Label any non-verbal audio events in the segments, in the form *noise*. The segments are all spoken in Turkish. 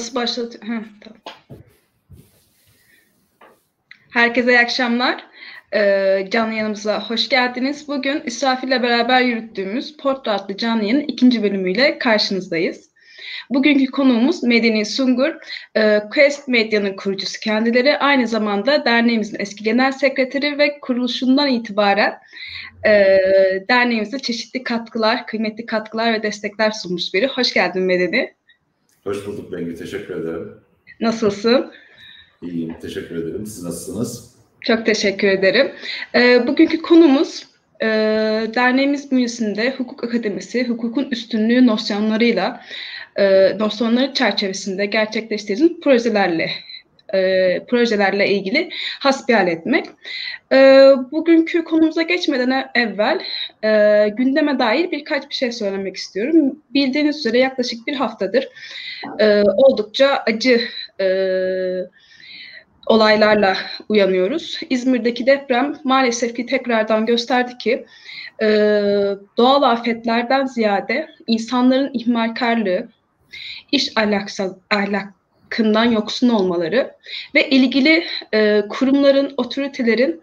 Nasıl başlatıyor? Heh, tamam. Herkese iyi akşamlar. Ee, canlı yanımıza hoş geldiniz. Bugün İsrafil ile beraber yürüttüğümüz Porto adlı canlı yayının ikinci bölümüyle karşınızdayız. Bugünkü konuğumuz Medeni Sungur, e, Quest Medya'nın kurucusu kendileri. Aynı zamanda derneğimizin eski genel sekreteri ve kuruluşundan itibaren e, derneğimize çeşitli katkılar, kıymetli katkılar ve destekler sunmuş biri. Hoş geldin Medeni. Hoş bulduk Bengi, teşekkür ederim. Nasılsın? İyiyim, teşekkür ederim. Siz nasılsınız? Çok teşekkür ederim. E, bugünkü konumuz e, derneğimiz bünyesinde Hukuk Akademisi, hukukun üstünlüğü nosyonlarıyla, e, nosyonları çerçevesinde gerçekleştirdiğimiz projelerle e, projelerle ilgili hasbihal etmek. E, bugünkü konumuza geçmeden evvel e, gündeme dair birkaç bir şey söylemek istiyorum. Bildiğiniz üzere yaklaşık bir haftadır e, oldukça acı e, olaylarla uyanıyoruz. İzmir'deki deprem maalesef ki tekrardan gösterdi ki e, doğal afetlerden ziyade insanların ihmalkarlığı, iş ahlaksız, ahlakından yoksun olmaları ve ilgili e, kurumların, otoritelerin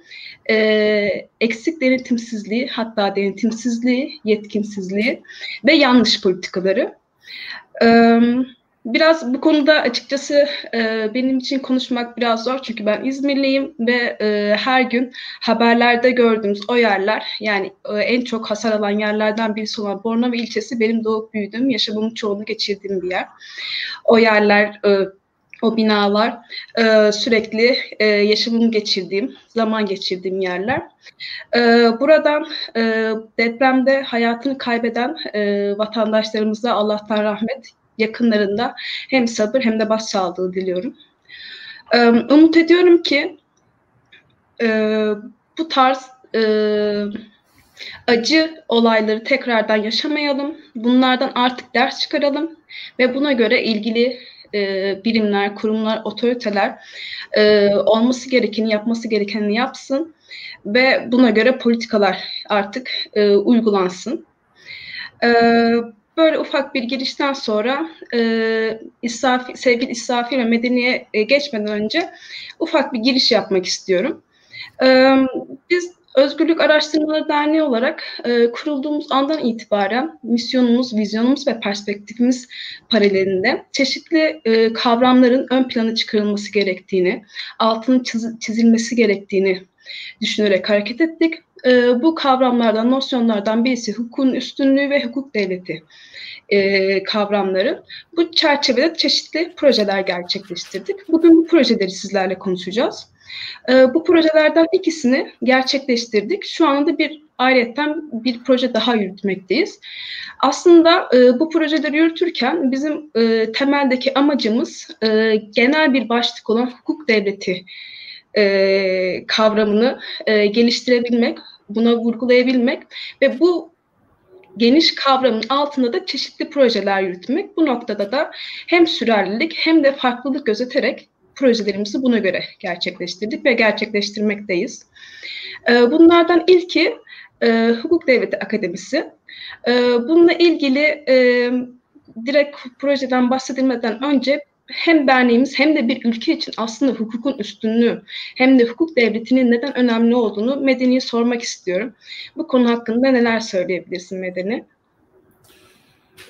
e, eksik denetimsizliği, hatta denetimsizliği, yetkinsizliği ve yanlış politikaları. Evet Biraz bu konuda açıkçası e, benim için konuşmak biraz zor çünkü ben İzmirliyim ve e, her gün haberlerde gördüğümüz o yerler yani e, en çok hasar alan yerlerden birisi olan Bornova ilçesi benim doğup büyüdüğüm, yaşamımın çoğunu geçirdiğim bir yer. O yerler, e, o binalar e, sürekli e, yaşamımı geçirdiğim, zaman geçirdiğim yerler. E, buradan e, depremde hayatını kaybeden e, vatandaşlarımıza Allah'tan rahmet, yakınlarında hem sabır hem de başsağlığı diliyorum. Ee, umut ediyorum ki e, bu tarz e, acı olayları tekrardan yaşamayalım. Bunlardan artık ders çıkaralım ve buna göre ilgili e, birimler, kurumlar, otoriteler e, olması gerekeni, yapması gerekeni yapsın ve buna göre politikalar artık e, uygulansın. E, Böyle ufak bir girişten sonra e, İsrafi, sevgili İsrafi ve Medeni'ye e, geçmeden önce ufak bir giriş yapmak istiyorum. E, biz Özgürlük Araştırmaları Derneği olarak e, kurulduğumuz andan itibaren misyonumuz, vizyonumuz ve perspektifimiz paralelinde çeşitli e, kavramların ön plana çıkarılması gerektiğini, altının çiz, çizilmesi gerektiğini düşünerek hareket ettik. E, bu kavramlardan, nosyonlardan birisi hukukun üstünlüğü ve hukuk devleti e, kavramları. Bu çerçevede çeşitli projeler gerçekleştirdik. Bugün bu projeleri sizlerle konuşacağız. E, bu projelerden ikisini gerçekleştirdik. Şu anda bir ayrıyetten bir proje daha yürütmekteyiz. Aslında e, bu projeleri yürütürken bizim e, temeldeki amacımız e, genel bir başlık olan hukuk devleti e, kavramını e, geliştirebilmek, buna vurgulayabilmek ve bu geniş kavramın altında da çeşitli projeler yürütmek. Bu noktada da hem sürerlilik hem de farklılık gözeterek projelerimizi buna göre gerçekleştirdik ve gerçekleştirmekteyiz. E, bunlardan ilki e, Hukuk Devleti Akademisi. E, bununla ilgili direkt projeden bahsedilmeden önce hem derneğimiz hem de bir ülke için aslında hukukun üstünlüğü hem de hukuk devletinin neden önemli olduğunu Medeni'ye sormak istiyorum. Bu konu hakkında neler söyleyebilirsin Medeni?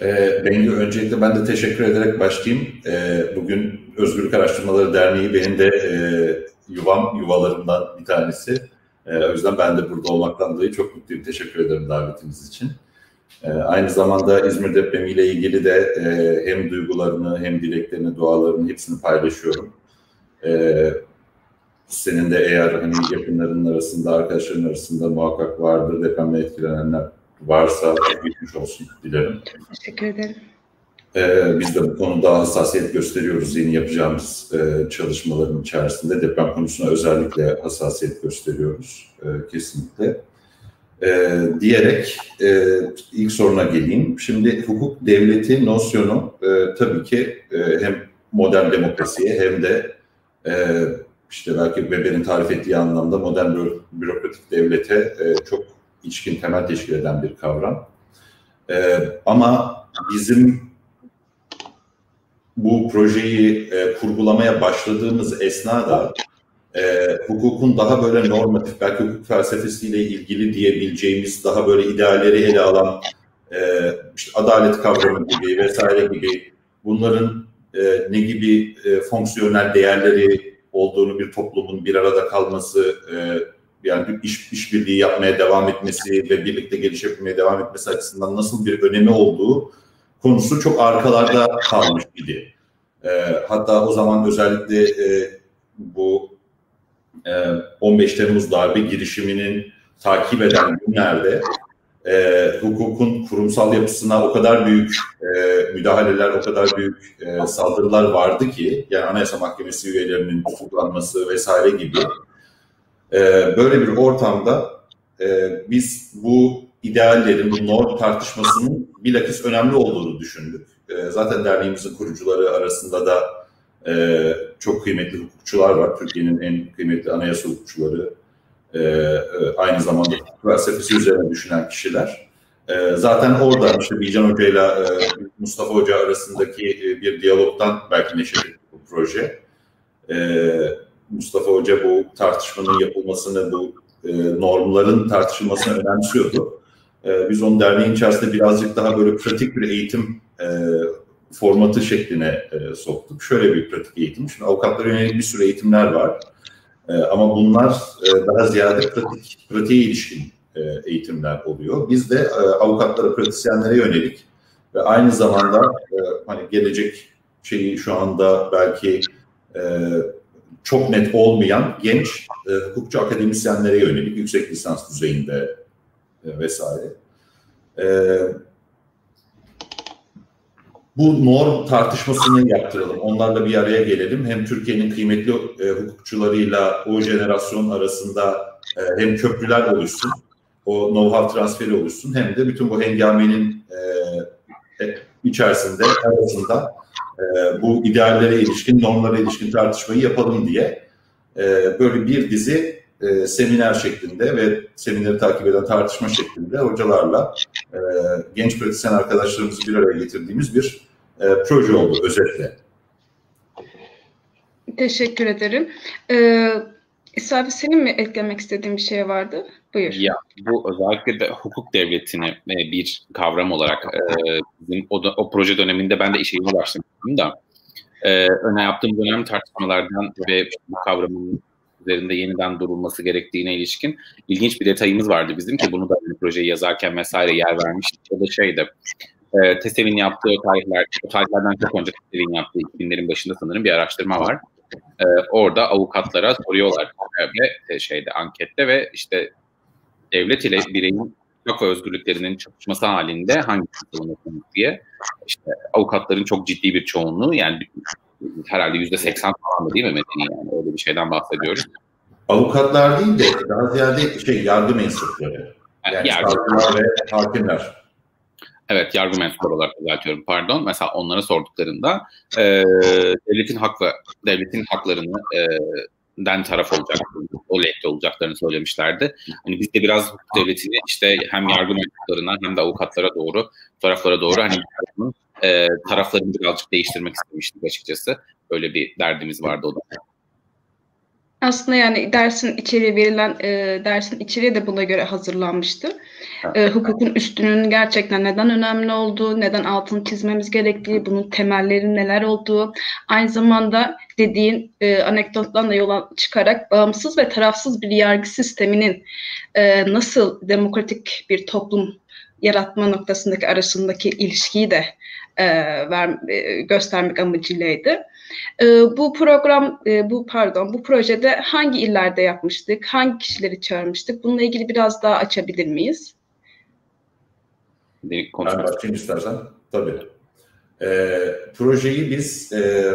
E, Bengü öncelikle ben de teşekkür ederek başlayayım. E, bugün Özgürlük Araştırmaları Derneği benim de e, yuvam, yuvalarımdan bir tanesi. E, o yüzden ben de burada olmaktan dolayı çok mutluyum. Teşekkür ederim davetiniz için. E, aynı zamanda İzmir depremiyle ilgili de e, hem duygularını hem dileklerini, dualarını hepsini paylaşıyorum. E, senin de eğer hani yakınların arasında, arkadaşların arasında muhakkak vardır depremle etkilenenler varsa geçmiş olsun dilerim. Teşekkür ederim. Ee, biz de bu konuda hassasiyet gösteriyoruz yeni yapacağımız e, çalışmaların içerisinde. Deprem konusuna özellikle hassasiyet gösteriyoruz e, kesinlikle e, diyerek e, ilk soruna geleyim. Şimdi hukuk devleti nosyonu e, tabii ki e, hem modern demokrasiye hem de e, işte belki Weber'in tarif ettiği anlamda modern bürokratik devlete e, çok içkin temel teşkil eden bir kavram. E, ama bizim bu projeyi e, kurgulamaya başladığımız esnada e, hukukun daha böyle normatif, belki hukuk felsefesiyle ilgili diyebileceğimiz daha böyle idealleri ele alan e, işte adalet kavramı gibi vesaire gibi bunların e, ne gibi e, fonksiyonel değerleri olduğunu bir toplumun bir arada kalması, e, yani iş işbirliği yapmaya devam etmesi ve birlikte gelişebilmeye devam etmesi açısından nasıl bir önemi olduğu konusu çok arkalarda kalmış idi. E, hatta o zaman özellikle e, bu 15 Temmuz darbe girişiminin takip eden günlerde e, hukukun kurumsal yapısına o kadar büyük e, müdahaleler, o kadar büyük e, saldırılar vardı ki, yani Anayasa Mahkemesi üyelerinin tutuklanması vesaire gibi e, böyle bir ortamda e, biz bu ideallerin, bu norm tartışmasının bilakis önemli olduğunu düşündük. E, zaten derneğimizin kurucuları arasında da e, çok kıymetli hukukçular var. Türkiye'nin en kıymetli anayasa hukukçuları, e, e, aynı zamanda felsefesi üzerine düşünen kişiler. E, zaten orada işte Bilcan Hoca ile Mustafa Hoca arasındaki e, bir diyalogtan belki neşeli bu proje. E, Mustafa Hoca bu tartışmanın yapılmasını, bu e, normların tartışılmasını önemsiyordu. E, biz onu derneğin içerisinde birazcık daha böyle pratik bir eğitim e, formatı şekline e, soktuk. Şöyle bir pratik eğitim. Şimdi avukatlara yönelik bir sürü eğitimler var. E, ama bunlar e, daha ziyade pratik, pratiğe ilişkin e, eğitimler oluyor. Biz de e, avukatlara, pratisyenlere yönelik ve aynı zamanda e, hani gelecek şeyi şu anda belki e, çok net olmayan genç e, hukukçu akademisyenlere yönelik yüksek lisans düzeyinde e, vesaire. E, bu norm tartışmasını yaptıralım. Onlarla bir araya gelelim. Hem Türkiye'nin kıymetli e, hukukçularıyla o jenerasyon arasında e, hem köprüler oluşsun, o know-how transferi oluşsun hem de bütün bu hengamenin e, e içerisinde, arasında e, bu ideallere ilişkin, normlara ilişkin tartışmayı yapalım diye e, böyle bir dizi e, seminer şeklinde ve semineri takip eden tartışma şeklinde hocalarla e, genç pratisyen arkadaşlarımızı bir araya getirdiğimiz bir e, proje oldu özetle. Teşekkür ederim. Ee, İsrail senin mi eklemek istediğin bir şey vardı? Buyur. Ya bu özellikle de hukuk devletini e, bir kavram olarak e, bizim o, da, o proje döneminde ben de işe başlamıştım da e, öne yaptığım dönem tartışmalardan ve bu kavramın üzerinde yeniden durulması gerektiğine ilişkin ilginç bir detayımız vardı bizim ki bunu da projeyi yazarken vesaire yer vermiştik. O da şeydi e, TESEV'in yaptığı tarihler, o tarihlerden çok önce TESEV'in yaptığı 2000'lerin başında sanırım bir araştırma var. E, orada avukatlara soruyorlar ve e, şeyde ankette ve işte devlet ile bireyin hak ve özgürlüklerinin çatışması halinde hangisi savunulsun diye işte avukatların çok ciddi bir çoğunluğu yani herhalde yüzde seksen falan da değil mi Medeni yani öyle bir şeyden bahsediyoruz. Avukatlar değil de daha ziyade şey yargı mensupları. Yani yargı. ve hakimler. Evet yargı mensupları olarak düzeltiyorum pardon. Mesela onlara sorduklarında e, devletin haklı, devletin haklarını e, den taraf olacak, o lehte olacaklarını söylemişlerdi. Hani biz de biraz devletini işte hem yargı mensuplarına hem de avukatlara doğru, taraflara doğru hani e, taraflarını birazcık değiştirmek istemiştik açıkçası. Öyle bir derdimiz vardı o da. Aslında yani dersin içeriği verilen e, dersin içeriği de buna göre hazırlanmıştı. E, hukukun üstünün gerçekten neden önemli olduğu, neden altını çizmemiz gerektiği, bunun temelleri neler olduğu, aynı zamanda dediğin e, anekdottan da yola çıkarak bağımsız ve tarafsız bir yargı sisteminin e, nasıl demokratik bir toplum yaratma noktasındaki arasındaki ilişkiyi de e, ver, e, göstermek amacıylaydı. E, bu program, e, bu pardon, bu projede hangi illerde yapmıştık, hangi kişileri çağırmıştık? Bununla ilgili biraz daha açabilir miyiz? Ben başlayayım istersen. Tabii. E, projeyi biz e,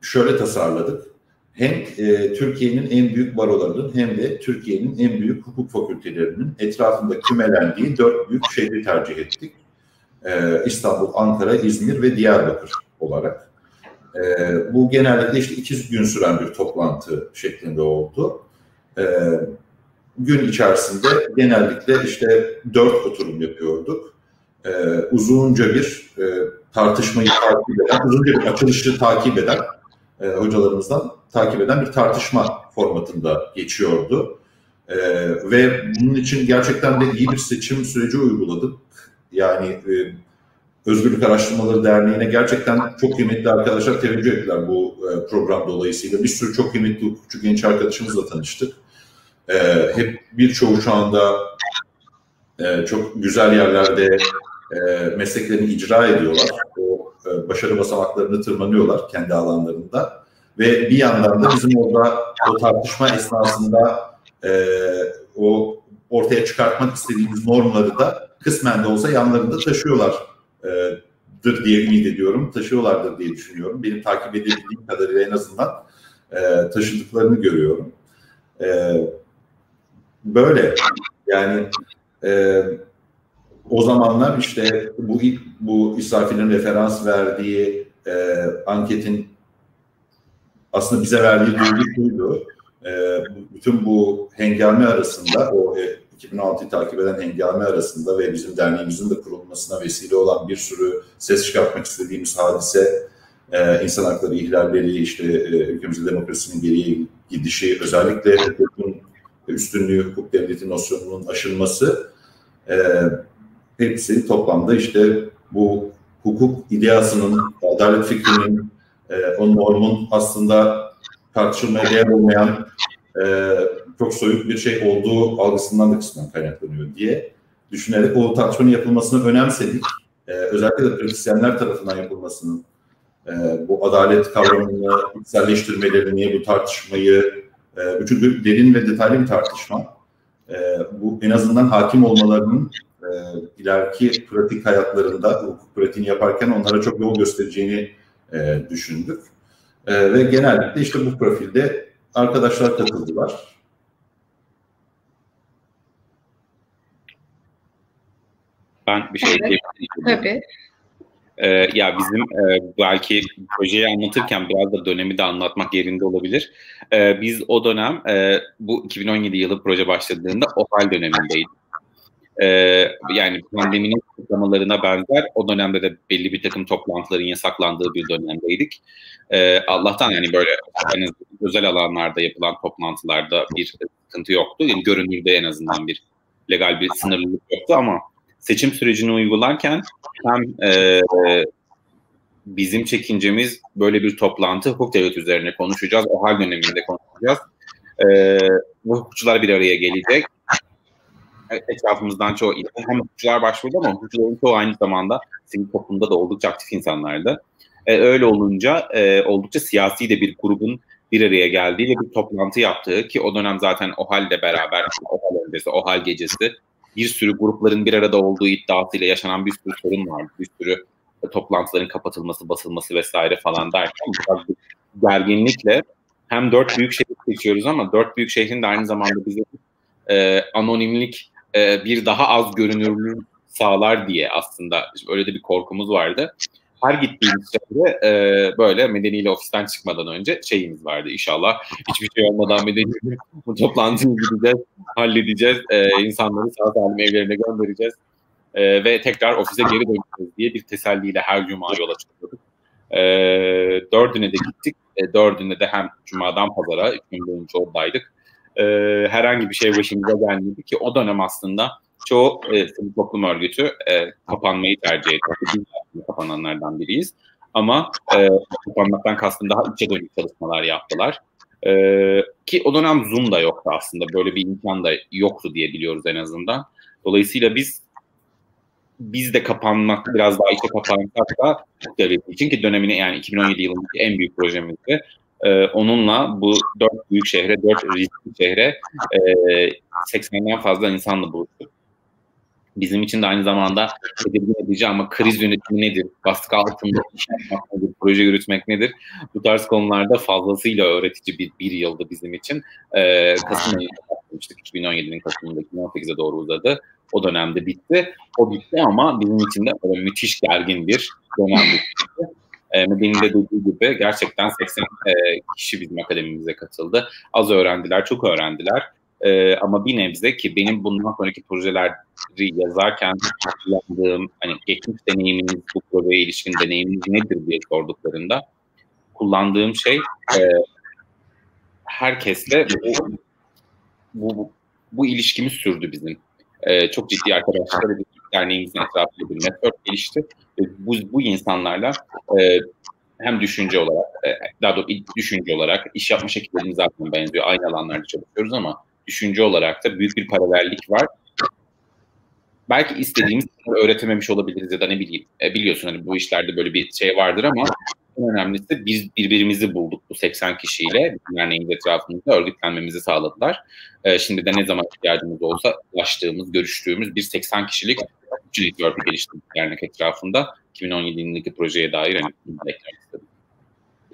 şöyle tasarladık. Hem e, Türkiye'nin en büyük barolarının hem de Türkiye'nin en büyük hukuk fakültelerinin etrafında kümelendiği dört büyük şehri tercih ettik. E, İstanbul, Ankara, İzmir ve Diyarbakır olarak. E, bu genellikle işte iki gün süren bir toplantı şeklinde oldu. E, gün içerisinde genellikle işte dört oturum yapıyorduk. Uzunca bir tartışmayı takip eden, uzunca bir açılışı takip eden hocalarımızdan takip eden bir tartışma formatında geçiyordu. E, ve bunun için gerçekten de iyi bir seçim süreci uyguladık. Yani e, Özgürlük Araştırmaları Derneği'ne gerçekten çok kıymetli arkadaşlar teveccüh ettiler bu e, program dolayısıyla. Bir sürü çok kıymetli hukukçu genç arkadaşımızla tanıştık. E, hep birçoğu şu anda e, çok güzel yerlerde e, mesleklerini icra ediyorlar. O e, başarı basamaklarını tırmanıyorlar kendi alanlarında. Ve bir yandan da bizim orada o tartışma esnasında e, o ortaya çıkartmak istediğimiz normları da kısmen de olsa yanlarında taşıyorlardır diye ümit ediyorum. Taşıyorlardır diye düşünüyorum. Benim takip edebildiğim kadarıyla en azından e, taşıdıklarını görüyorum. E, böyle yani e, o zamanlar işte bu bu İsrafil'in referans verdiği e, anketin aslında bize verdiği duygu şuydu. E, bütün bu hengame arasında o e, 2006'yı takip eden hengame arasında ve bizim derneğimizin de kurulmasına vesile olan bir sürü ses çıkartmak istediğimiz hadise, e, insan hakları ihlalleri, işte e, ülkemizde demokrasinin geriye gidişi, özellikle hukukun üstünlüğü, hukuk devleti nosyonunun aşılması e, hepsi toplamda işte bu hukuk ideasının, adalet fikrinin, e, o normun aslında tartışılmaya değer olmayan e, çok soyut bir şey olduğu algısından da kısmen kaynaklanıyor diye düşünerek o tartışmanın yapılmasını önemsedik. E, özellikle de pratisyenler tarafından yapılmasının e, bu adalet kavramını içselleştirmelerini, bu tartışmayı, e, çünkü derin ve detaylı bir tartışma. E, bu en azından hakim olmalarının e, ileriki pratik hayatlarında hukuk pratiğini yaparken onlara çok yol göstereceğini e, düşündük. E, ve genellikle işte bu profilde arkadaşlar katıldılar. Ben bir şey evet. Tabii. Ee, ya bizim e, belki projeyi anlatırken biraz da dönemi de anlatmak yerinde olabilir. Ee, biz o dönem e, bu 2017 yılı proje başladığında OHAL dönemindeydik. Ee, yani pandeminin kutlamalarına benzer o dönemde de belli bir takım toplantıların yasaklandığı bir dönemdeydik. Ee, Allah'tan yani böyle hani özel alanlarda yapılan toplantılarda bir sıkıntı yoktu. Yani görünürde en azından bir legal bir sınırlılık yoktu ama seçim sürecini uygularken hem e, bizim çekincemiz böyle bir toplantı hukuk devleti üzerine konuşacağız. O hal döneminde konuşacağız. E, bu hukukçular bir araya gelecek. Etrafımızdan çoğu hem hukukçular başvurdu ama hukukçuların çoğu aynı zamanda sivil toplumda da oldukça aktif insanlardı. E, öyle olunca e, oldukça siyasi de bir grubun bir araya geldiği ve bir toplantı yaptığı ki o dönem zaten OHAL'le beraber OHAL öncesi, OHAL gecesi bir sürü grupların bir arada olduğu iddiasıyla yaşanan bir sürü sorun vardı. Bir sürü toplantıların kapatılması, basılması vesaire falan derken bu gerginlikle hem dört büyük şehir seçiyoruz ama dört büyük şehrin de aynı zamanda bize e, anonimlik e, bir daha az görünürlük sağlar diye aslında öyle de bir korkumuz vardı her gittiğimiz şehre e, böyle medeniyle ofisten çıkmadan önce şeyimiz vardı inşallah. Hiçbir şey olmadan medeniyle *laughs* bu toplantıyı gideceğiz, halledeceğiz. E, insanları sağ salim evlerine göndereceğiz. E, ve tekrar ofise geri döneceğiz diye bir teselliyle her cuma yola çıkıyorduk. E, dördüne de gittik. E, dördüne de hem cumadan pazara, üç gün boyunca oradaydık. E, herhangi bir şey başımıza gelmedi ki o dönem aslında çoğu e, sivil toplum örgütü e, kapanmayı tercih etti. Biz kapananlardan biriyiz. Ama e, kapanmaktan kastım daha içe dönük çalışmalar yaptılar. E, ki o dönem Zoom da yoktu aslında. Böyle bir imkan da yoktu diye biliyoruz en azından. Dolayısıyla biz biz de kapanmak biraz daha içe kapansak da devleti için ki dönemine yani 2017 yılındaki en büyük projemizdi. Ee, onunla bu dört büyük şehre, dört riskli şehre e, 80'den fazla insanla buluştuk bizim için de aynı zamanda tedirgin edici ama kriz yönetimi nedir, baskı altında iş yapmak nedir, proje yürütmek nedir? Bu tarz konularda fazlasıyla öğretici bir, bir yıldı bizim için. Ee, Kasım ayında başlamıştık. 2017'nin Kasım'ında 2018'e doğru uzadı. O dönemde bitti. O bitti ama bizim için de böyle müthiş gergin bir dönem bitti. E, Medeni'nin de dediği gibi gerçekten 80 e, kişi bizim akademimize katıldı. Az öğrendiler, çok öğrendiler. E, ama bir nebze ki benim bundan sonraki projeleri yazarken kullandığım hani geçmiş deneyiminiz, bu projeye ilişkin deneyiminiz nedir diye sorduklarında kullandığım şey e, herkesle bu, bu, bu, bu ilişkimiz sürdü bizim. E, çok ciddi arkadaşlar bir derneğimizin etrafında bir network gelişti. E, bu, bu insanlarla e, hem düşünce olarak, e, daha doğrusu düşünce olarak iş yapma şekillerimiz zaten benziyor. Aynı alanlarda çalışıyoruz ama düşünce olarak da büyük bir paralellik var. Belki istediğimiz öğretememiş olabiliriz ya da ne bileyim. E, biliyorsun hani bu işlerde böyle bir şey vardır ama en önemlisi biz birbirimizi bulduk bu 80 kişiyle. Derneğimiz etrafında örgütlenmemizi sağladılar. E, şimdi de ne zaman ihtiyacımız olsa ulaştığımız, görüştüğümüz bir 80 kişilik network'ü geliştirdik dernek etrafında. 2017 yılındaki projeye dair hani.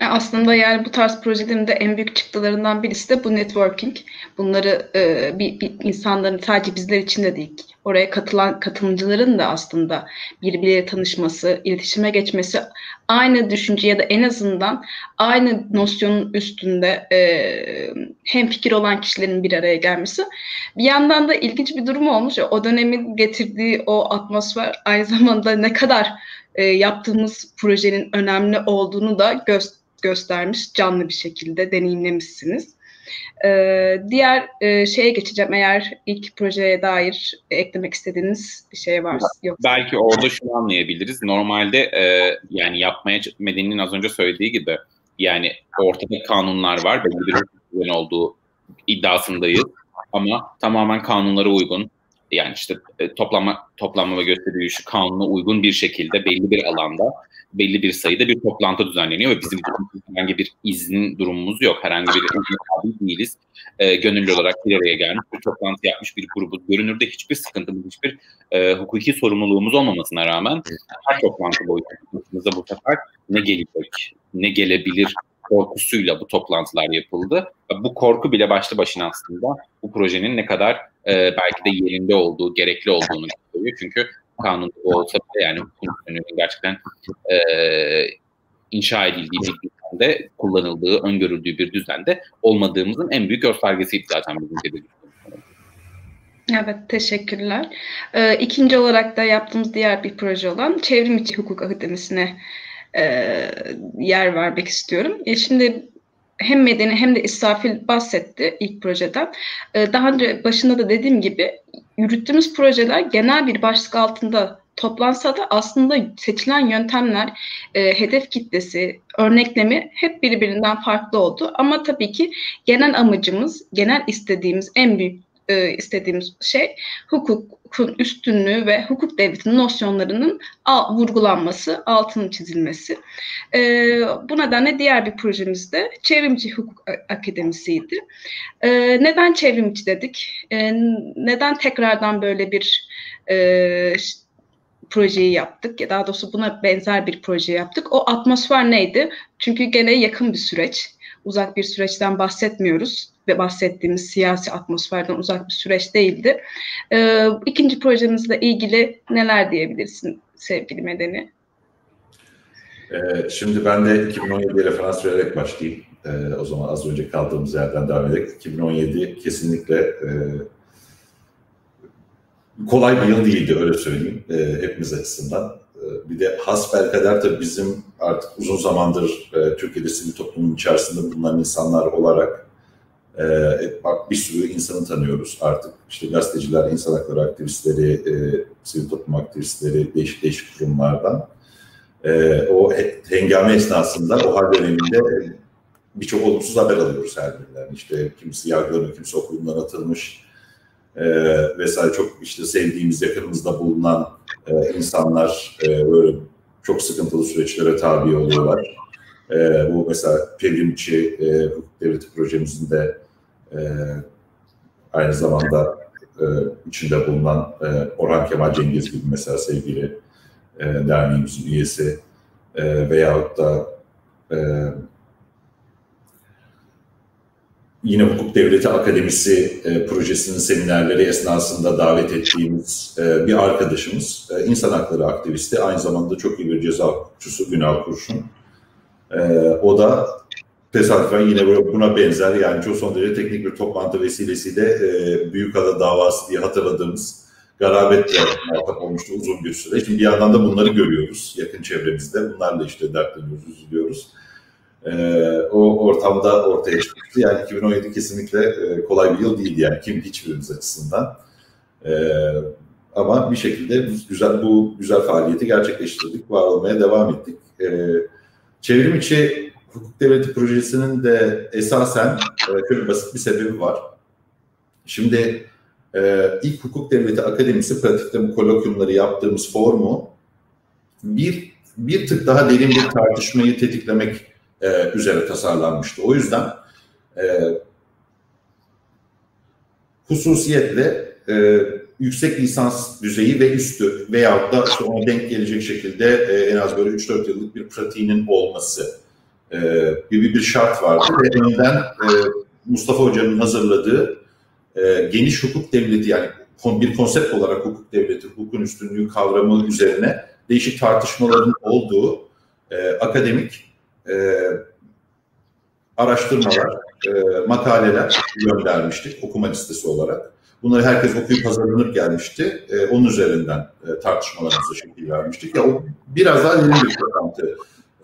Aslında yani bu tarz projelerin de en büyük çıktılarından birisi de bu networking. Bunları e, bir, bir insanların sadece bizler için de değil, oraya katılan katılımcıların da aslında birbirleriyle tanışması, iletişime geçmesi, aynı düşünce ya da en azından aynı nosyonun üstünde e, hem fikir olan kişilerin bir araya gelmesi. Bir yandan da ilginç bir durum olmuş. O dönemin getirdiği o atmosfer aynı *laughs* zamanda ne kadar e, yaptığımız projenin önemli olduğunu da gösteriyor göstermiş canlı bir şekilde deneyimlemişsiniz. Ee, diğer e, şeye geçeceğim eğer ilk projeye dair eklemek istediğiniz bir şey varsa. Yok. Belki orada şunu anlayabiliriz. Normalde e, yani yapmaya Medeni'nin az önce söylediği gibi yani ortada kanunlar var belli bir olduğu iddiasındayız. Ama tamamen kanunlara uygun yani işte e, toplanma, toplanma ve gösteri yürüyüşü kanuna uygun bir şekilde belli bir alanda belli bir sayıda bir toplantı düzenleniyor ve bizim herhangi bir izin durumumuz yok. Herhangi bir izin değiliz. E, gönüllü olarak bir araya gelmiş, bir toplantı yapmış bir grubuz. Görünürde hiçbir sıkıntımız, hiçbir e, hukuki sorumluluğumuz olmamasına rağmen her toplantı boyunca bu sefer ne gelecek, ne gelebilir korkusuyla bu toplantılar yapıldı. Bu korku bile başlı başına aslında bu projenin ne kadar e, belki de yerinde olduğu, gerekli olduğunu gösteriyor. Çünkü kanunda olsa bile yani hukukun gerçekten e, inşa edildiği bir düzende, kullanıldığı, öngörüldüğü bir düzende olmadığımızın en büyük göstergesiydi zaten bizim gibi. Evet, teşekkürler. Ee, ikinci olarak da yaptığımız diğer bir proje olan Çevrim İçi Hukuk Akademisi'ne e, yer vermek istiyorum. E, şimdi hem Medeni hem de İsrafil bahsetti ilk projeden. E, daha önce başında da dediğim gibi yürüttüğümüz projeler genel bir başlık altında toplansa da aslında seçilen yöntemler, e, hedef kitlesi, örneklemi hep birbirinden farklı oldu. Ama tabii ki genel amacımız, genel istediğimiz en büyük e, istediğimiz şey hukukun üstünlüğü ve hukuk devletinin nosyonlarının al, vurgulanması, altının çizilmesi. E, bu nedenle diğer bir projemiz de Çevrimci Hukuk Akademisi'ydi. E, neden çevrimci dedik? E, neden tekrardan böyle bir e, projeyi yaptık ya daha doğrusu buna benzer bir proje yaptık. O atmosfer neydi? Çünkü gene yakın bir süreç. Uzak bir süreçten bahsetmiyoruz bahsettiğimiz siyasi atmosferden uzak bir süreç değildi. Ee, ikinci projemizle ilgili neler diyebilirsin sevgili Medeni? Ee, şimdi ben de 2017'ye referans vererek başlayayım. Ee, o zaman az önce kaldığımız yerden devam edelim. 2017 kesinlikle e, kolay bir yıl değildi öyle söyleyeyim e, hepimiz açısından. E, bir de hasbelkader tabii bizim artık uzun zamandır e, Türkiye'de sivil toplumun içerisinde bulunan insanlar olarak e, bak bir sürü insanı tanıyoruz artık. İşte gazeteciler, insan hakları aktivistleri, e, sivil toplum aktivistleri, değişik değişik kurumlardan. E, o hengame esnasında, o hal döneminde birçok olumsuz haber alıyoruz her birinden. İşte kimisi yargılanıyor, kimisi okulundan atılmış, e, vesaire çok işte sevdiğimiz yakınımızda bulunan e, insanlar e, böyle çok sıkıntılı süreçlere tabi oluyorlar. E, bu mesela Perimçi e, hukuk devleti projemizin de e, aynı zamanda e, içinde bulunan e, Orhan Kemal Cengiz gibi mesela sevgili e, derneğimizin üyesi e, veyahut da e, yine Hukuk Devleti Akademisi e, projesinin seminerleri esnasında davet ettiğimiz e, bir arkadaşımız, e, insan hakları aktivisti, aynı zamanda çok iyi bir ceza hukukçusu Günal Kurşun. E, o da tesadüfen yine buna benzer yani çok son derece teknik bir toplantı vesilesiyle e, Büyükada davası diye hatırladığımız garabetle muhatap olmuştu uzun bir süre. Şimdi bir yandan da bunları görüyoruz yakın çevremizde. Bunlarla işte dertleniyoruz, üzülüyoruz. E, o ortamda ortaya çıktı. Yani 2017 kesinlikle e, kolay bir yıl değildi yani kim hiçbirimiz açısından. E, ama bir şekilde güzel bu güzel faaliyeti gerçekleştirdik, var olmaya devam ettik. E, çevrim içi hukuk devleti projesinin de esasen e, şöyle basit bir sebebi var. Şimdi e, ilk hukuk devleti akademisi pratikte bu kolokyumları yaptığımız formu bir bir tık daha derin bir tartışmayı tetiklemek e, üzere tasarlanmıştı. O yüzden e, hususiyetle e, yüksek lisans düzeyi ve üstü veyahut da ona denk gelecek şekilde e, en az böyle 3-4 yıllık bir pratiğinin olması e, gibi bir şart vardı. Önden e, Mustafa Hoca'nın hazırladığı e, geniş hukuk devleti yani bir konsept olarak hukuk devleti, hukukun üstünlüğü kavramı üzerine değişik tartışmaların olduğu e, akademik e, araştırmalar, e, makaleler göndermiştik okuma listesi olarak. Bunları herkes okuyup hazırlanıp gelmişti. E, onun üzerinden e, tartışmalarımıza şekil vermiştik. Ya o biraz daha yeni bir toplantı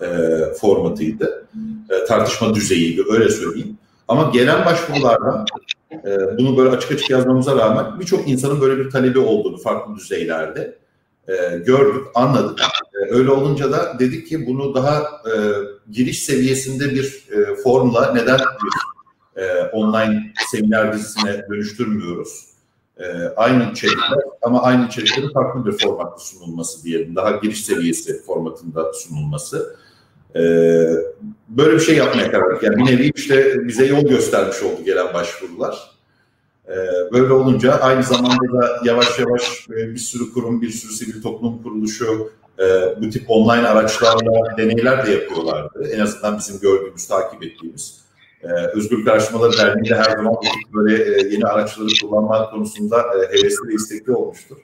e, formatıydı. E, tartışma düzeyiydi öyle söyleyeyim. Ama gelen başvurulardan e, bunu böyle açık açık yazmamıza rağmen birçok insanın böyle bir talebi olduğunu farklı düzeylerde e, gördük, anladık. E, öyle olunca da dedik ki bunu daha e, giriş seviyesinde bir e, formla neden e, online seminer dizisine dönüştürmüyoruz? E, aynı içerikler ama aynı içeriklerin farklı bir formatta sunulması diyelim. Daha giriş seviyesi formatında sunulması. E, böyle bir şey yapmaya karar verdik. Yani bir nevi işte bize yol göstermiş oldu gelen başvurular. E, böyle olunca aynı zamanda da yavaş yavaş e, bir sürü kurum, bir sürü sivil toplum kuruluşu e, bu tip online araçlarla deneyler de yapıyorlardı. En azından bizim gördüğümüz, takip ettiğimiz. Ee, Özgür Karşımaları Derneği de her zaman böyle e, yeni araçları kullanma konusunda e, hevesli ve istekli olmuştur.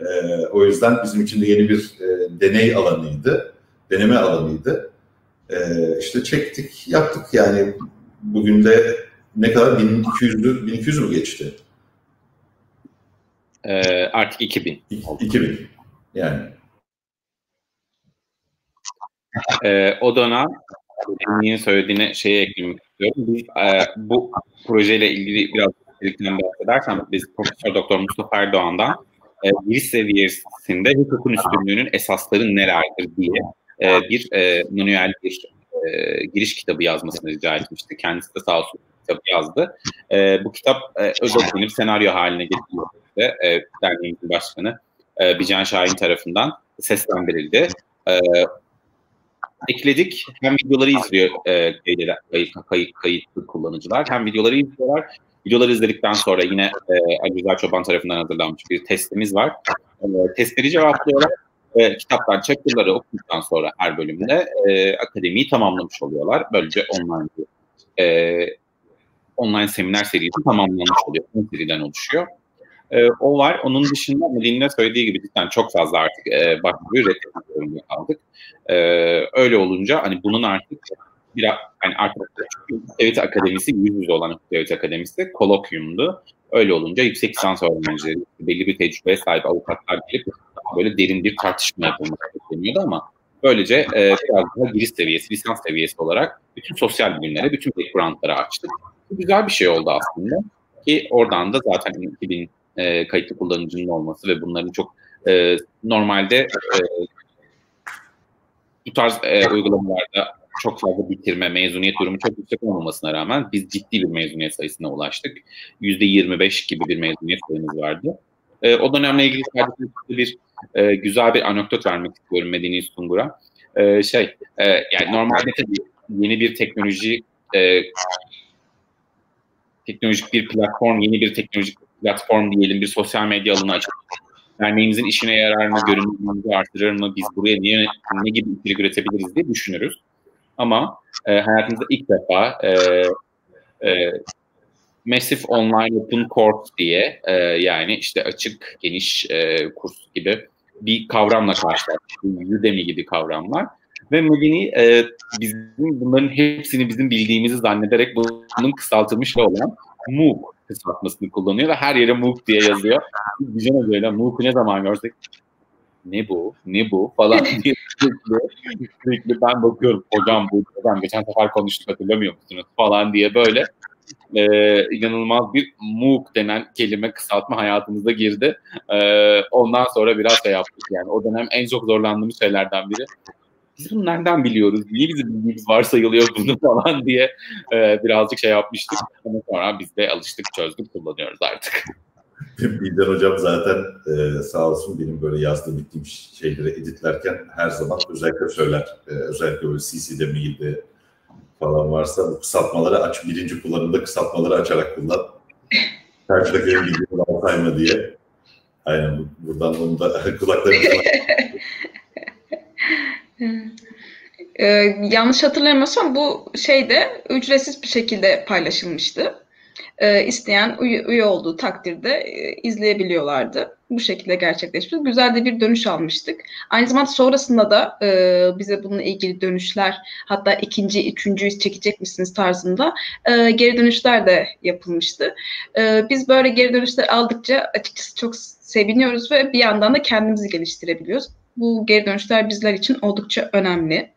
E, o yüzden bizim için de yeni bir e, deney alanıydı, deneme alanıydı. E, işte çektik, yaptık yani bugün de ne kadar 1200 1200 mü geçti? Ee, artık 2000. 2000 yani. Ee, o dönem Emin'in söylediğine şeye eklemek istiyorum. Biz e, bu projeyle ilgili biraz birlikten bahsedersem biz Profesör Doktor Mustafa Erdoğan'dan e, giriş seviyesinde hukukun üstünlüğünün esasları nelerdir diye e, bir e, manuel bir e, giriş kitabı yazmasını rica etmişti. Kendisi de sağ olsun kitabı yazdı. E, bu kitap e, özetlenip senaryo haline getirildi. E, derneğimizin başkanı e, Bican Şahin tarafından seslendirildi. E, ekledik. Hem videoları izliyor e, kayıt, kayıt, kayıtlı kullanıcılar hem videoları izliyorlar. Videoları izledikten sonra yine e, Ali Rıza Çoban tarafından hazırlanmış bir testimiz var. E, testleri cevaplıyorlar. E, kitaptan chapter'ları okuduktan sonra her bölümde e, akademiyi tamamlamış oluyorlar. Böylece online bir e, online seminer serisi tamamlanmış oluyor. 10 seriden oluşuyor. E, o var. Onun dışında Melin'in söylediği gibi cidden çok fazla artık e, başvuruyu reddetmek zorunda kaldık. E, öyle olunca hani bunun artık biraz hani artık devlet akademisi yüz yüze olan devlet akademisi kolokyumdu. Öyle olunca yüksek lisans öğrencileri belli bir tecrübeye sahip avukatlar gelip böyle derin bir tartışma yapılması bekleniyordu ama böylece e, biraz daha giriş seviyesi, lisans seviyesi olarak bütün sosyal bilimlere, bütün backgroundlara açtık. Bu güzel bir şey oldu aslında ki oradan da zaten 2000 e, kayıtlı kullanıcının olması ve bunların çok e, normalde e, bu tarz e, uygulamalarda çok fazla bitirme, mezuniyet durumu çok yüksek olmamasına rağmen biz ciddi bir mezuniyet sayısına ulaştık. %25 gibi bir mezuniyet sayımız vardı. E, o dönemle ilgili sadece bir e, güzel bir anekdot vermek istiyorum Medeni Sungur'a. E, şey, e, yani normalde yeni bir teknoloji e, teknolojik bir platform, yeni bir teknolojik platform diyelim bir sosyal medya alanı açıp derneğimizin işine yarar mı, görünümümüzü artırır mı, biz buraya niye, ne gibi içerik üretebiliriz diye düşünürüz. Ama e, hayatımızda ilk defa e, e, Massive Online Open Course diye e, yani işte açık, geniş e, kurs gibi bir kavramla karşılaştık. Udemy gibi kavramlar. Ve Medeni e, bizim bunların hepsini bizim bildiğimizi zannederek bunun kısaltılmış olan MOOC kısaltmasını kullanıyor ve her yere MOOC diye yazıyor. Güzel böyle MOOC'u ne zaman görsek ne bu, ne bu falan *laughs* diye sürekli, sürekli ben bakıyorum hocam bu, ben geçen sefer konuştuk hatırlamıyor musunuz falan diye böyle e, inanılmaz bir MOOC denen kelime kısaltma hayatımıza girdi. E, ondan sonra biraz şey yaptık yani o dönem en çok zorlandığımız şeylerden biri. Biz bunu nereden biliyoruz? Niye bizim bildiğimiz varsayılıyor bunu *laughs* falan diye e, birazcık şey yapmıştık. Ama sonra biz de alıştık, çözdük, kullanıyoruz artık. *laughs* Bilder hocam zaten e, sağ olsun benim böyle yazdığım bittiğim şeyleri editlerken her zaman özellikle söyler. E, özellikle böyle CC'de, mailde falan varsa bu kısaltmaları aç. Birinci kullanımda kısaltmaları açarak kullan. Karşıdakilerin bilgileri sayma diye. Aynen buradan onu da *laughs* kulaklarınızı *laughs* ee, yanlış hatırlamıyorsam bu şeyde ücretsiz bir şekilde paylaşılmıştı e, isteyen üye, üye olduğu takdirde e, izleyebiliyorlardı. Bu şekilde gerçekleşmiş. Güzel de bir dönüş almıştık. Aynı zamanda sonrasında da e, bize bununla ilgili dönüşler hatta ikinci, üçüncüyü çekecek misiniz tarzında e, geri dönüşler de yapılmıştı. E, biz böyle geri dönüşler aldıkça açıkçası çok seviniyoruz ve bir yandan da kendimizi geliştirebiliyoruz. Bu geri dönüşler bizler için oldukça önemli.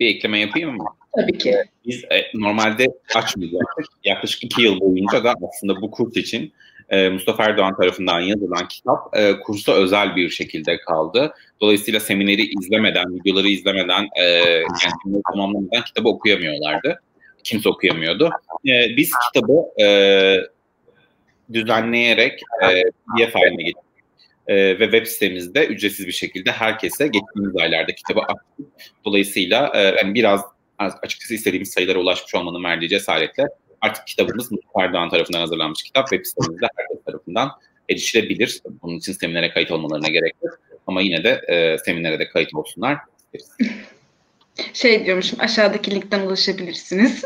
Bir ekleme yapayım mı? Tabii ki. Biz e, normalde açmayacaktık. Yaklaşık iki yıl boyunca da aslında bu kurs için e, Mustafa Erdoğan tarafından yazılan kitap e, kursa özel bir şekilde kaldı. Dolayısıyla semineri izlemeden, videoları izlemeden, e, yani tamamlamadan kitabı okuyamıyorlardı. Kimse okuyamıyordu. E, biz kitabı e, düzenleyerek e, PDF haline getirdik e, ve web sitemizde ücretsiz bir şekilde herkese geçtiğimiz aylarda kitabı açtık. Dolayısıyla e, yani biraz açıkçası istediğimiz sayılara ulaşmış olmanın verdiği cesaretle artık kitabımız Mustafa Erdoğan tarafından hazırlanmış kitap web sitemizde herkes tarafından erişilebilir. Bunun için seminere kayıt olmalarına gerek yok. Ama yine de e, seminere de kayıt olsunlar Şey diyormuşum aşağıdaki linkten ulaşabilirsiniz.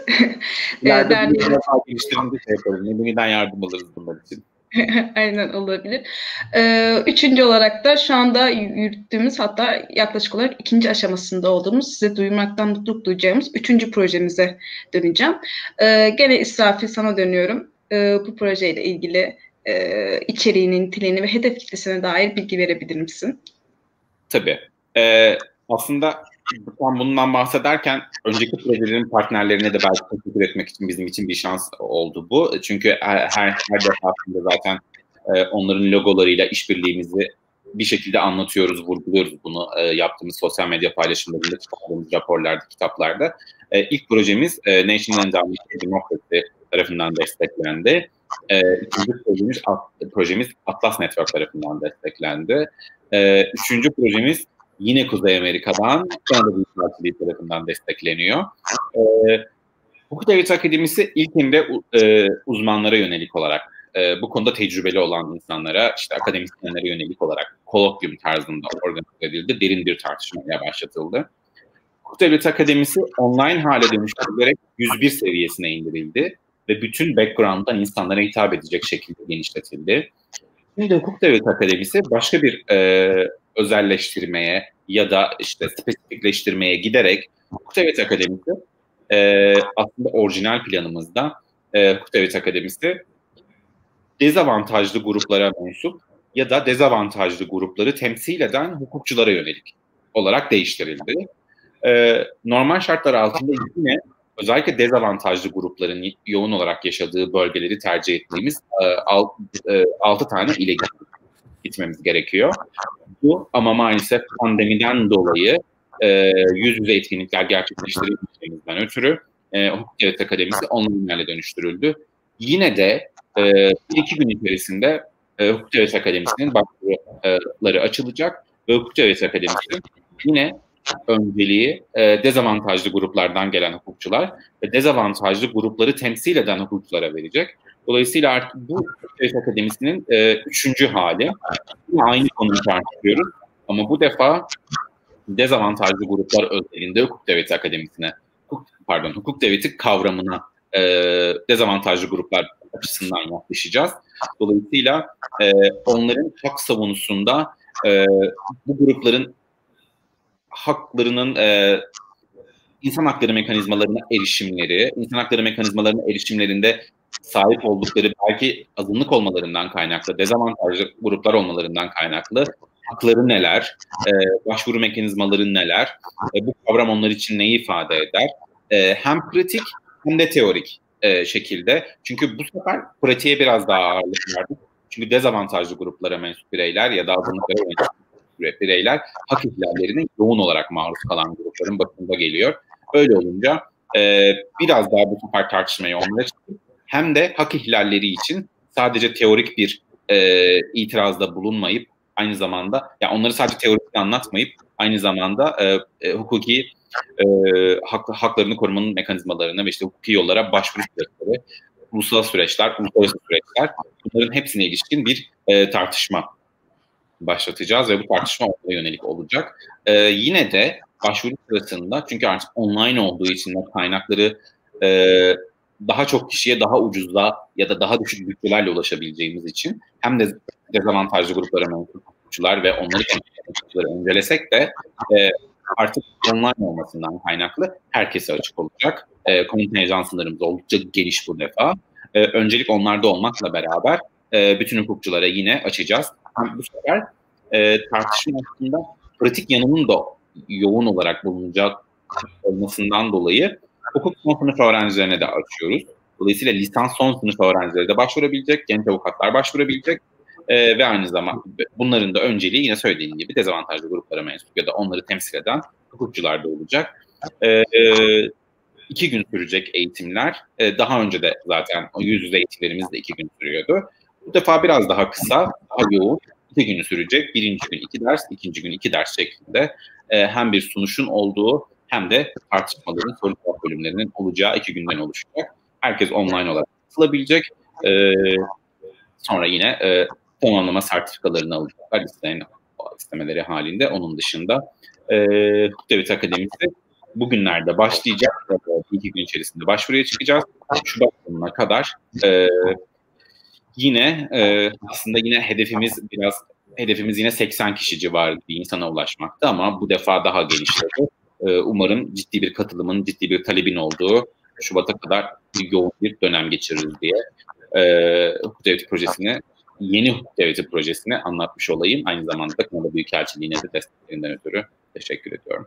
Yani Derneğin... geliştirimde şey yaparız. Nedeninden yardım alırız bunlar için. *laughs* Aynen olabilir. Ee, üçüncü olarak da şu anda yürüttüğümüz hatta yaklaşık olarak ikinci aşamasında olduğumuz size duymaktan mutluluk duyacağımız üçüncü projemize döneceğim. Ee, gene İsrafil sana dönüyorum. Ee, bu projeyle ilgili e, içeriğini, niteliğini ve hedef kitlesine dair bilgi verebilir misin? Tabii. Ee, aslında tam bundan bahsederken önceki projelerin partnerlerine de belki teşekkür etmek için bizim için bir şans oldu bu. Çünkü her her, defasında zaten e, onların logolarıyla işbirliğimizi bir şekilde anlatıyoruz, vurguluyoruz bunu e, yaptığımız sosyal medya paylaşımlarında, çıkardığımız raporlarda, kitaplarda. E, ilk projemiz e, National Endowment for Democracy tarafından desteklendi. E, ikinci projemiz, projemiz Atlas Network tarafından desteklendi. E, üçüncü projemiz yine Kuzey Amerika'dan Kanada Büyükelçiliği tarafından destekleniyor. E, Hukuk Devleti Akademisi ilkinde e, uzmanlara yönelik olarak e, bu konuda tecrübeli olan insanlara, işte akademisyenlere yönelik olarak kolokyum tarzında organize edildi. Derin bir tartışmaya başlatıldı. Hukuk Devleti Akademisi online hale dönüştürülerek 101 seviyesine indirildi ve bütün background'dan insanlara hitap edecek şekilde genişletildi. Şimdi Hukuk Devleti Akademisi başka bir e, özelleştirmeye ya da işte spesifikleştirmeye giderek Hukuk Akademisi e, aslında orijinal planımızda e, Hukuk Akademisi dezavantajlı gruplara mensup ya da dezavantajlı grupları temsil eden hukukçulara yönelik olarak değiştirildi. E, normal şartlar altında yine özellikle dezavantajlı grupların yoğun olarak yaşadığı bölgeleri tercih ettiğimiz e, 6 e, tane ile gitmemiz gerekiyor. Bu ama maalesef pandemiden dolayı e, yüz yüze etkinlikler gerçekleştirebileceğimizden ötürü e, Hukuk Devlet Akademisi online hale dönüştürüldü. Yine de e, iki gün içerisinde e, Hukuk Devlet Akademisi'nin başvuruları açılacak ve Hukuk Devlet Akademisi yine önceliği e, dezavantajlı gruplardan gelen hukukçular ve dezavantajlı grupları temsil eden hukukçulara verecek. Dolayısıyla artık bu Devlet Akademisi'nin e, üçüncü hali. Yine aynı konuyu tartışıyoruz ama bu defa dezavantajlı gruplar özelinde hukuk devleti akademisine, pardon hukuk devleti kavramına e, dezavantajlı gruplar açısından yaklaşacağız. Dolayısıyla e, onların hak savunusunda e, bu grupların haklarının e, insan hakları mekanizmalarına erişimleri, insan hakları mekanizmalarına erişimlerinde sahip oldukları belki azınlık olmalarından kaynaklı, dezavantajlı gruplar olmalarından kaynaklı hakları neler, e, başvuru mekanizmaları neler, e, bu kavram onlar için neyi ifade eder? E, hem pratik hem de teorik e, şekilde. Çünkü bu sefer pratiğe biraz daha ağırlık verdik. Çünkü dezavantajlı gruplara mensup bireyler ya da azınlıklara mensup bireyler hak ihlallerinin yoğun olarak maruz kalan grupların başında geliyor. Öyle olunca e, biraz daha bu sefer tartışmayı onlara çıkıp hem de hak ihlalleri için sadece teorik bir e, itirazda bulunmayıp aynı zamanda ya yani onları sadece teorik anlatmayıp aynı zamanda e, e, hukuki e, hak, haklarını korumanın mekanizmalarına ve işte hukuki yollara başvuru süreçleri, ulusal süreçler, uluslararası süreçler bunların hepsine ilişkin bir e, tartışma başlatacağız ve bu tartışma oraya yönelik olacak. E, yine de başvuru sırasında çünkü artık online olduğu için o kaynakları e, daha çok kişiye daha ucuzla ya da daha düşük bütçelerle ulaşabileceğimiz için hem de dezavantajlı gruplara mensup hukukçular ve onları incelesek de e, artık online olmasından kaynaklı herkese açık olacak. E, kontenjan sınırımız oldukça geniş bu defa. E, öncelik onlarda olmakla beraber e, bütün hukukçulara yine açacağız. Bu sefer e, tartışma aslında pratik yanının da yoğun olarak bulunacak olmasından dolayı hukuk son sınıf öğrencilerine de açıyoruz. Dolayısıyla lisans son sınıf öğrencileri de başvurabilecek, genç avukatlar başvurabilecek e, ve aynı zamanda bunların da önceliği yine söylediğim gibi dezavantajlı gruplara mensup ya da onları temsil eden hukukçular da olacak. E, e, iki gün sürecek eğitimler. E, daha önce de zaten yüz yüze eğitimlerimiz de iki gün sürüyordu. Bu defa biraz daha kısa, daha yoğun. iki günü sürecek. Birinci gün iki ders, ikinci gün iki ders şeklinde e, hem bir sunuşun olduğu hem de tartışmaların soru cevap bölümlerinin olacağı iki günden oluşacak. Herkes online olarak katılabilecek. E, sonra yine e, tamamlama sertifikalarını alacaklar isteyen istemeleri halinde. Onun dışında e, Hukuk Akademisi bugünlerde başlayacak. Bir iki gün içerisinde başvuruya çıkacağız. Şubat sonuna kadar e, yine e, aslında yine hedefimiz biraz hedefimiz yine 80 kişi civarı bir insana ulaşmakta ama bu defa daha genişledi. E, umarım ciddi bir katılımın, ciddi bir talebin olduğu Şubat'a kadar bir yoğun bir dönem geçiririz diye e, hukuk devleti projesini yeni hukuk devleti projesini anlatmış olayım. Aynı zamanda Kanada Büyükelçiliğine de desteklerinden ötürü teşekkür ediyorum.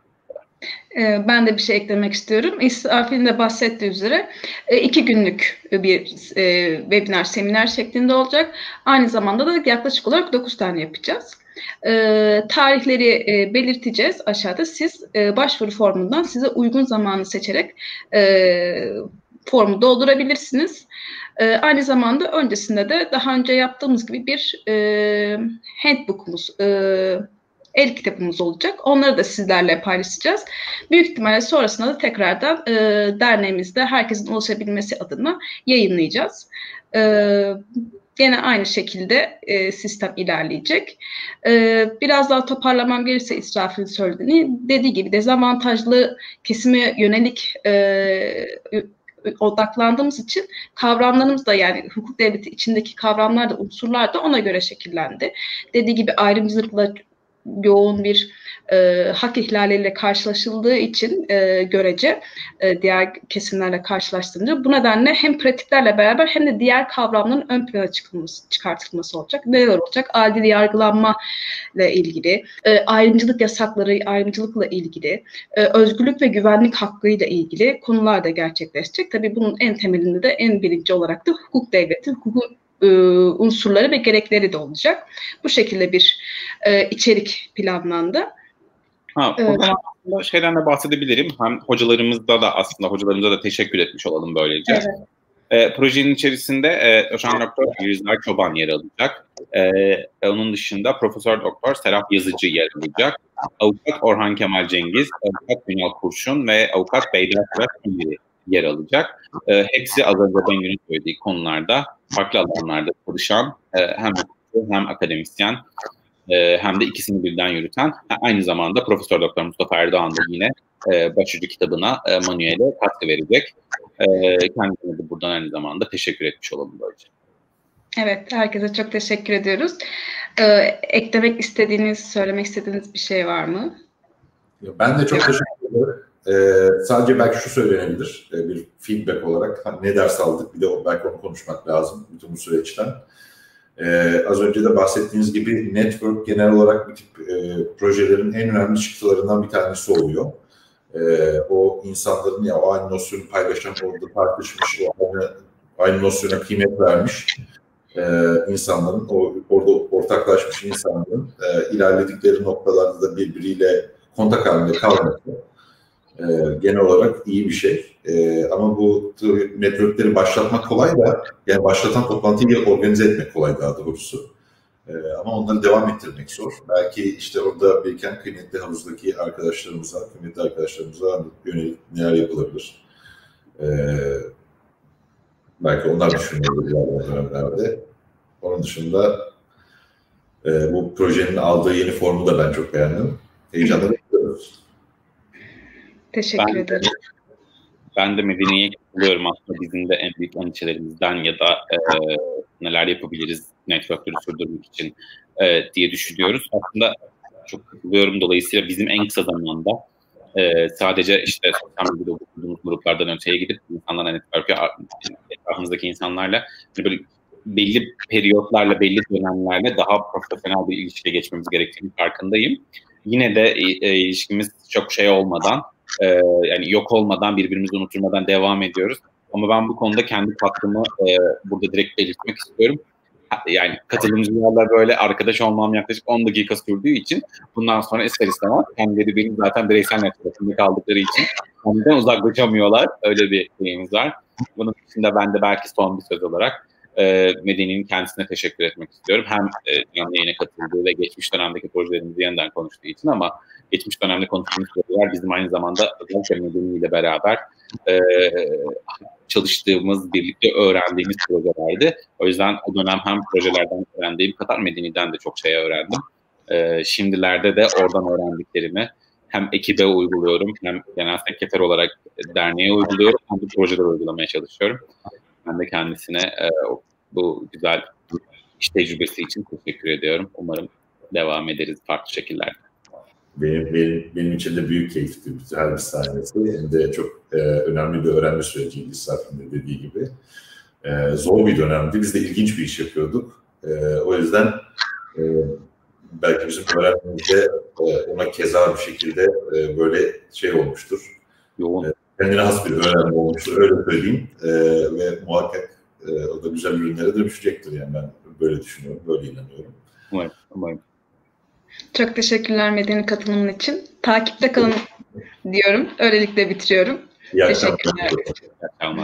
Ee, ben de bir şey eklemek istiyorum. İsrafil'in de bahsettiği üzere e, iki günlük bir e, webinar, seminer şeklinde olacak. Aynı zamanda da yaklaşık olarak dokuz tane yapacağız. E, tarihleri belirteceğiz aşağıda. Siz başvuru formundan size uygun zamanı seçerek formu doldurabilirsiniz. aynı zamanda öncesinde de daha önce yaptığımız gibi bir handbook'umuz, el kitabımız olacak. Onları da sizlerle paylaşacağız. Büyük ihtimalle sonrasında da tekrardan e, derneğimizde herkesin ulaşabilmesi adına yayınlayacağız. E, Gene aynı şekilde e, sistem ilerleyecek. E, biraz daha toparlamam gerekirse İsrafil'in söylediğini dediği gibi dezavantajlı kesime yönelik e, odaklandığımız için kavramlarımız da yani hukuk devleti içindeki kavramlar da unsurlar da ona göre şekillendi. Dediği gibi ayrımcılıkla yoğun bir e, hak ihlaliyle karşılaşıldığı için e, görece e, diğer kesimlerle karşılaştırınca bu nedenle hem pratiklerle beraber hem de diğer kavramların ön plana çıkılması, çıkartılması olacak. Neler olacak? Adil yargılanma ile ilgili, e, ayrımcılık yasakları, ayrımcılıkla ilgili, e, özgürlük ve güvenlik hakkıyla ilgili konular da gerçekleşecek. Tabii bunun en temelinde de en birinci olarak da hukuk devleti, hukuk e, unsurları ve gerekleri de olacak. Bu şekilde bir e, içerik planlandı. Ha, o şeyden de bahsedebilirim. Hem hocalarımızda da aslında hocalarımıza da teşekkür etmiş olalım böylece. Evet. E, projenin içerisinde e, Doçent Doktor Yüzler Çoban yer alacak. E, onun dışında Profesör Doktor Serap Yazıcı yer alacak. Avukat Orhan Kemal Cengiz, Avukat Ünal Kurşun ve Avukat Beyler Fırat yer alacak. E, hepsi az önce Bengü'nün söylediği konularda farklı alanlarda çalışan e, hem hem akademisyen e, hem de ikisini birden yürüten aynı zamanda Profesör Doktor Mustafa Erdoğan da yine e, başucu kitabına e, manuele katkı verecek. E, kendisine de buradan aynı zamanda teşekkür etmiş olalım böylece. Evet, herkese çok teşekkür ediyoruz. Ee, eklemek istediğiniz, söylemek istediğiniz bir şey var mı? Ben de çok teşekkür ederim. Ee, sadece belki şu söylenebilir e, bir feedback olarak hani ne ders aldık bir de belki onu konuşmak lazım bütün bu süreçten. Ee, az önce de bahsettiğiniz gibi network genel olarak bu tip e, projelerin en önemli çıktılarından bir tanesi oluyor. Ee, o insanların ya o aynı nosyonu paylaşan, orada tartışmış, o aynı, aynı nosyona kıymet vermiş e, insanların, o orada ortaklaşmış insanların e, ilerledikleri noktalarda da birbiriyle kontak halinde kalması e, genel olarak iyi bir şey. E, ama bu networkleri başlatmak kolay da yani başlatan toplantıyı organize etmek kolay daha doğrusu. E, ama onları devam ettirmek zor. Belki işte orada biriken kıymetli havuzdaki arkadaşlarımıza, kıymetli arkadaşlarımıza yönelik neler yapılabilir? E, belki onlar düşünüyorlar bu dönemlerde. Onun dışında e, bu projenin aldığı yeni formu da ben çok beğendim. Heyecanla. Teşekkür Ben de- ederim. Ben de Medine'ye katılıyorum aslında bizim de en büyük endişelerimizden ya da e, neler yapabiliriz networkleri sürdürmek için e, diye düşünüyoruz. Aslında çok katılıyorum dolayısıyla bizim en kısa zamanda e, sadece işte sosyal medyada okuduğumuz gruplardan öteye gidip insanlarla network'e etrafımızdaki insanlarla hani böyle belli periyotlarla, belli dönemlerle daha profesyonel bir ilişkiye geçmemiz gerektiğini farkındayım. Yine de e, e, ilişkimiz çok şey olmadan e, yani yok olmadan birbirimizi unutturmadan devam ediyoruz. Ama ben bu konuda kendi katkımı e, burada direkt belirtmek istiyorum. Yani katılımcılarla böyle arkadaş olmam yaklaşık 10 dakika sürdüğü için bundan sonra ister istemez kendileri benim zaten bireysel network'ümde kaldıkları için benden uzaklaşamıyorlar. Öyle bir şeyimiz var. Bunun dışında ben de belki son bir söz olarak e, Medeni'nin kendisine teşekkür etmek istiyorum. Hem e, yayına katıldığı ve geçmiş dönemdeki projelerimizi yeniden konuştuğu için ama geçmiş dönemde konuştuğumuz projeler bizim aynı zamanda özellikle Medeni ile beraber e, çalıştığımız, birlikte öğrendiğimiz projelerdi. O yüzden o dönem hem projelerden öğrendiğim kadar Medeni'den de çok şey öğrendim. E, şimdilerde de oradan öğrendiklerimi hem ekibe uyguluyorum hem genel sekreter olarak derneğe uyguluyorum hem de projeler uygulamaya çalışıyorum. Ben de kendisine e, bu güzel iş tecrübesi için teşekkür ediyorum. Umarım devam ederiz farklı şekillerde. Benim, benim, benim için de büyük keyifti her bir sahnesi. Hem de çok e, önemli bir öğrenme süreciydi İsraf'ın da dediği gibi. E, zor bir dönemdi. Biz de ilginç bir iş yapıyorduk. E, o yüzden e, belki bizim öğrenmemizde e, ona keza bir şekilde e, böyle şey olmuştur. Yoğun. Kendine has bir öğrenme olmuştur. Öyle söyleyeyim. E, ve muhakkak e, o da güzel ürünlere dönüşecektir. Yani ben böyle düşünüyorum. Böyle inanıyorum. Umarım. umarım. Çok teşekkürler Medeni katılımın için. Takipte kalın diyorum. Öylelikle bitiriyorum. İyi akşamlar. Teşekkürler. Akşamlar.